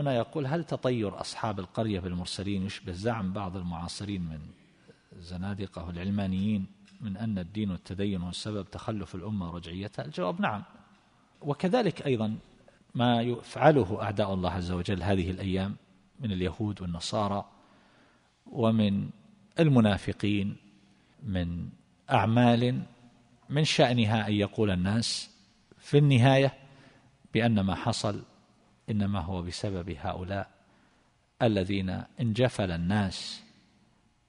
هنا يقول هل تطير أصحاب القرية بالمرسلين يشبه زعم بعض المعاصرين من الزنادقة والعلمانيين من أن الدين والتدين هو السبب تخلف الأمة ورجعيتها؟ الجواب نعم. وكذلك أيضا ما يفعله أعداء الله عز وجل هذه الأيام من اليهود والنصارى ومن المنافقين من أعمال من شأنها أن يقول الناس في النهاية بأن ما حصل إنما هو بسبب هؤلاء الذين انجفل الناس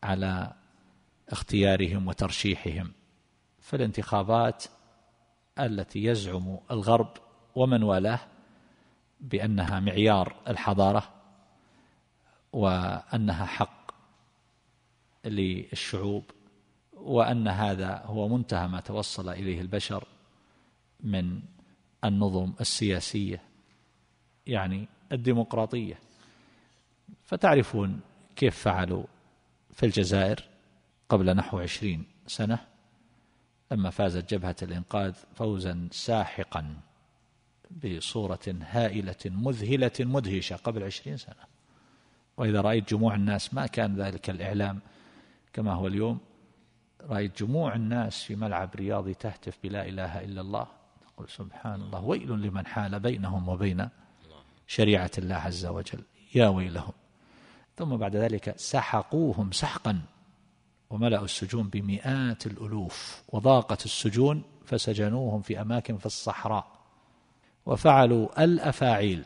على اختيارهم وترشيحهم. في الانتخابات التي يزعم الغرب ومن والاه بأنها معيار الحضارة وأنها حق للشعوب وأن هذا هو منتهى ما توصل إليه البشر من النظم السياسية. يعني الديمقراطية. فتعرفون كيف فعلوا في الجزائر قبل نحو عشرين سنة لما فازت جبهة الإنقاذ فوزا ساحقا بصورة هائلة مذهلة مدهشة قبل عشرين سنة. وإذا رأيت جموع الناس ما كان ذلك الإعلام كما هو اليوم. رأيت جموع الناس في ملعب رياضي تهتف بلا إله إلا الله. تقول سبحان الله ويل لمن حال بينهم وبين شريعة الله عز وجل. يا ويلهم. ثم بعد ذلك سحقوهم سحقا وملأوا السجون بمئات الألوف وضاقت السجون فسجنوهم في أماكن في الصحراء وفعلوا الأفاعيل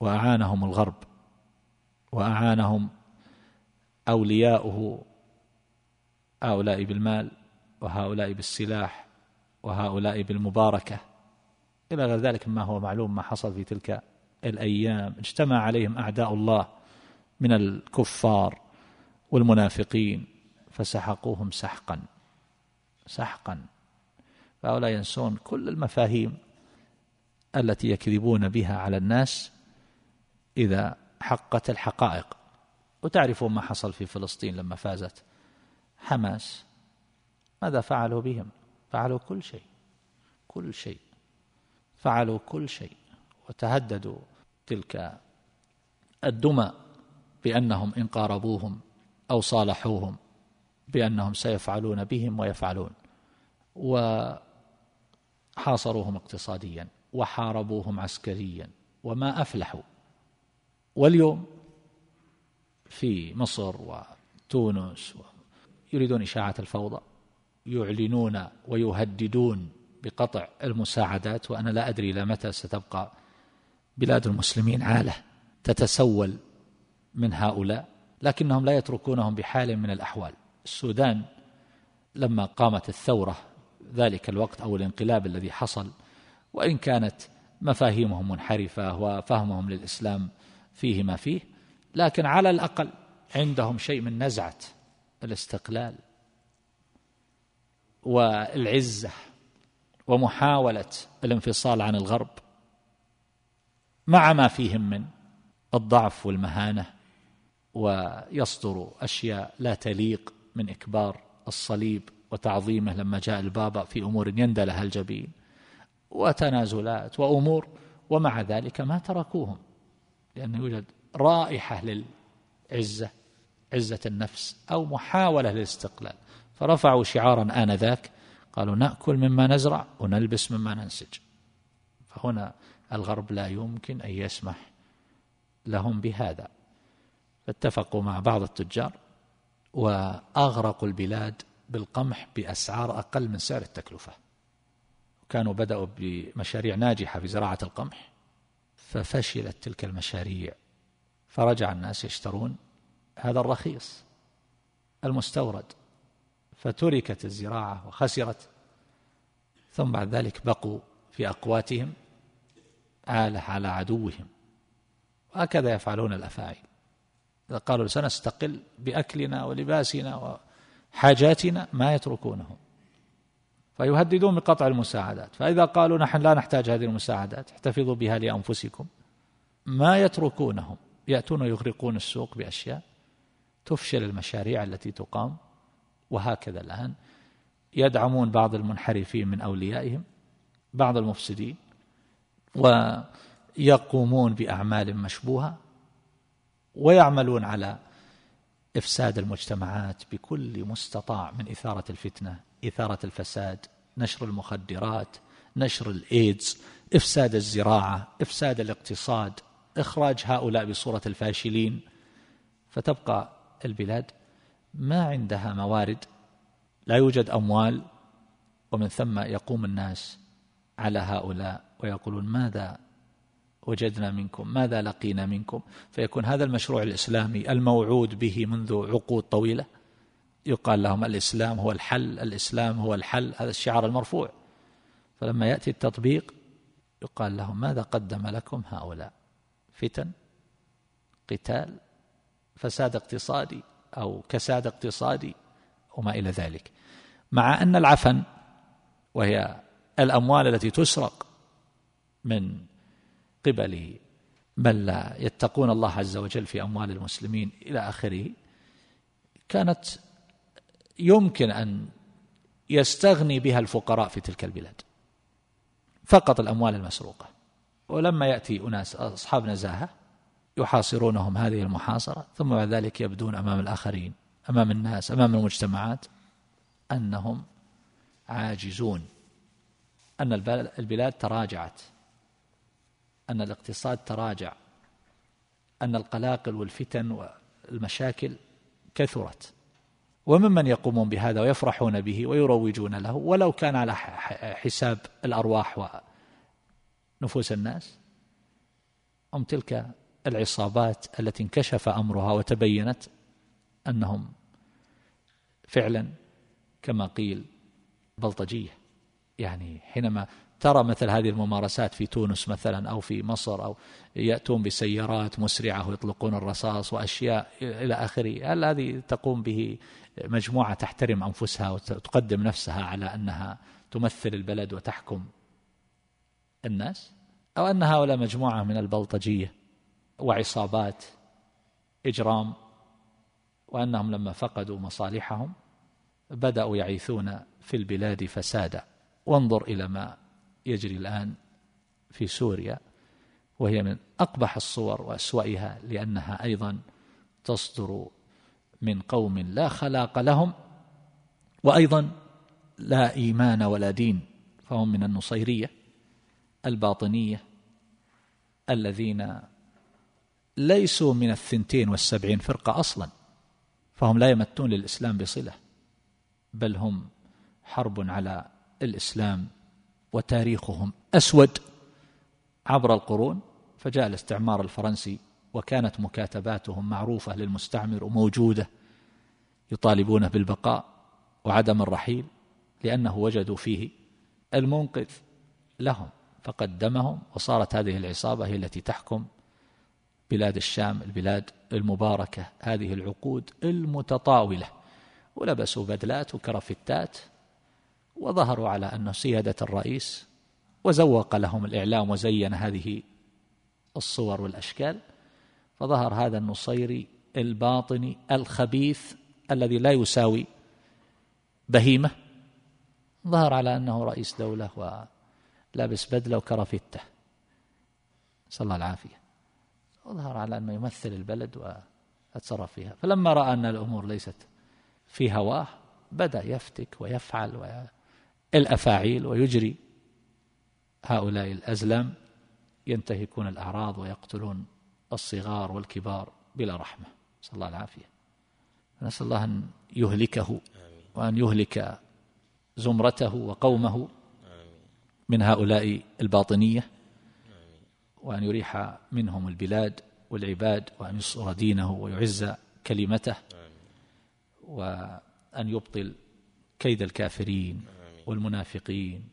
وأعانهم الغرب وأعانهم أولياؤه هؤلاء بالمال وهؤلاء بالسلاح وهؤلاء بالمباركة. إلى غير ذلك ما هو معلوم ما حصل في تلك الأيام. اجتمع عليهم أعداء الله من الكفار والمنافقين فسحقوهم سحقا سحقا. فهؤلاء ينسون كل المفاهيم التي يكذبون بها على الناس إذا حقت الحقائق. وتعرفون ما حصل في فلسطين لما فازت حماس. ماذا فعلوا بهم؟ فعلوا كل شيء كل شيء. فعلوا كل شيء وتهددوا تلك الدمى بأنهم إن قاربوهم أو صالحوهم بأنهم سيفعلون بهم ويفعلون وحاصروهم اقتصاديا وحاربوهم عسكريا وما أفلحوا. واليوم في مصر وتونس يريدون إشاعة الفوضى يعلنون ويهددون بقطع المساعدات وأنا لا أدري إلى متى ستبقى بلاد المسلمين عالة تتسول من هؤلاء لكنهم لا يتركونهم بحال من الأحوال. السودان لما قامت الثورة ذلك الوقت أو الانقلاب الذي حصل وإن كانت مفاهيمهم منحرفة وفهمهم للإسلام فيه ما فيه لكن على الأقل عندهم شيء من نزعة الاستقلال والعزة. ومحاولة الانفصال عن الغرب مع ما فيهم من الضعف والمهانة ويصدر أشياء لا تليق من إكبار الصليب وتعظيمه لما جاء البابا في أمور يندى لها الجبين وتنازلات وأمور ومع ذلك ما تركوهم لأن يوجد رائحة للعزة عزة النفس أو محاولة للاستقلال. فرفعوا شعارا آنذاك قالوا نأكل مما نزرع ونلبس مما ننسج. فهنا الغرب لا يمكن أن يسمح لهم بهذا. فاتفقوا مع بعض التجار وأغرقوا البلاد بالقمح بأسعار أقل من سعر التكلفة. كانوا بدأوا بمشاريع ناجحة في زراعة القمح ففشلت تلك المشاريع. فرجع الناس يشترون هذا الرخيص المستورد. فتركت الزراعة وخسرت. ثم بعد ذلك بقوا في أقواتهم آلة على عدوهم. وهكذا يفعلون الأفاعي إذا قالوا سنستقل بأكلنا ولباسنا وحاجاتنا ما يتركونهم فيهددون بقطع المساعدات. فإذا قالوا نحن لا نحتاج هذه المساعدات احتفظوا بها لأنفسكم. ما يتركونهم يأتون ويغرقون السوق بأشياء تفشل المشاريع التي تقام. وهكذا الآن يدعمون بعض المنحرفين من أوليائهم بعض المفسدين يقومون بأعمال مشبوهة ويعملون على إفساد المجتمعات بكل مستطاع من إثارة الفتنة إثارة الفساد نشر المخدرات نشر الإيدز إفساد الزراعة إفساد الاقتصاد إخراج هؤلاء بصورة الفاشلين. فتبقى البلاد ما عندها موارد لا يوجد أموال ومن ثم يقوم الناس على هؤلاء ويقولون ماذا وجدنا منكم ماذا لقينا منكم؟ فيكون هذا المشروع الإسلامي الموعود به منذ عقود طويلة. يقال لهم الإسلام هو الحل الإسلام هو الحل هذا الشعار المرفوع. فلما يأتي التطبيق يقال لهم ماذا قدم لكم هؤلاء؟ فتن قتال فساد اقتصادي. أو كساد اقتصادي وما إلى ذلك. مع أن العفن وهي الأموال التي تسرق من قبل من لا يتقون الله عز وجل في أموال المسلمين إلى آخره كانت يمكن أن يستغني بها الفقراء في تلك البلاد. فقط الأموال المسروقة. ولما يأتي أناس أصحاب نزاهة يحاصرونهم هذه المحاصرة ثم بعد ذلك يبدون أمام الآخرين أمام الناس أمام المجتمعات أنهم عاجزون. أن البلاد تراجعت. أن الاقتصاد تراجع. أن القلاقل والفتن والمشاكل كثرت. وممن يقومون بهذا ويفرحون به ويروجون له ولو كان على حساب الأرواح ونفوس الناس هم تلك العصابات التي انكشف أمرها وتبينت أنهم فعلا كما قيل بلطجية. يعني حينما ترى مثل هذه الممارسات في تونس مثلا أو في مصر أو يأتون بسيارات مسرعة ويطلقون الرصاص وأشياء إلى آخره هل هذه تقوم به مجموعة تحترم أنفسها وتقدم نفسها على أنها تمثل البلد وتحكم الناس؟ أو أن هؤلاء مجموعة من البلطجية وعصابات إجرام وأنهم لما فقدوا مصالحهم بدأوا يعيثون في البلاد فسادا. وانظر إلى ما يجري الآن في سوريا وهي من أقبح الصور وأسوأها لأنها أيضا تصدر من قوم لا خلاق لهم وأيضا لا إيمان ولا دين فهم من النصيرية الباطنية الذين ليسوا من الثنتين والسبعين فرقة أصلا فهم لا يمتون للإسلام بصلة بل هم حرب على الإسلام وتاريخهم أسود عبر القرون. فجاء الاستعمار الفرنسي وكانت مكاتباتهم معروفة للمستعمر وموجودة يطالبونه بالبقاء وعدم الرحيل لأنه وجدوا فيه المنقذ لهم فقدمهم وصارت هذه العصابة هي التي تحكم بلاد الشام البلاد المباركة هذه العقود المتطاولة. ولبسوا بدلات وكرافتات وظهروا على أنه سيادة الرئيس وزوق لهم الإعلام وزين هذه الصور والأشكال. فظهر هذا النصيري الباطني الخبيث الذي لا يساوي بهيمة. ظهر على أنه رئيس دولة ولابس بدلة وكرافتة. صلى الله العافية وظهر على أنه يمثل البلد ويتصرف فيها. فلما رأى أن الأمور ليست في هواه بدأ يفتك ويفعل الأفاعيل ويجري. هؤلاء الأزلام ينتهكون الأعراض ويقتلون الصغار والكبار بلا رحمة. نسأل الله العافية. نسأل الله أن يهلكه وأن يهلك زمرته وقومه من هؤلاء الباطنية. وأن يريح منهم البلاد والعباد وأن ينصر دينه ويعز كلمته وأن يبطل كيد الكافرين والمنافقين.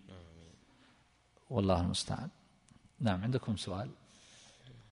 والله المستعان. نعم عندكم سؤال؟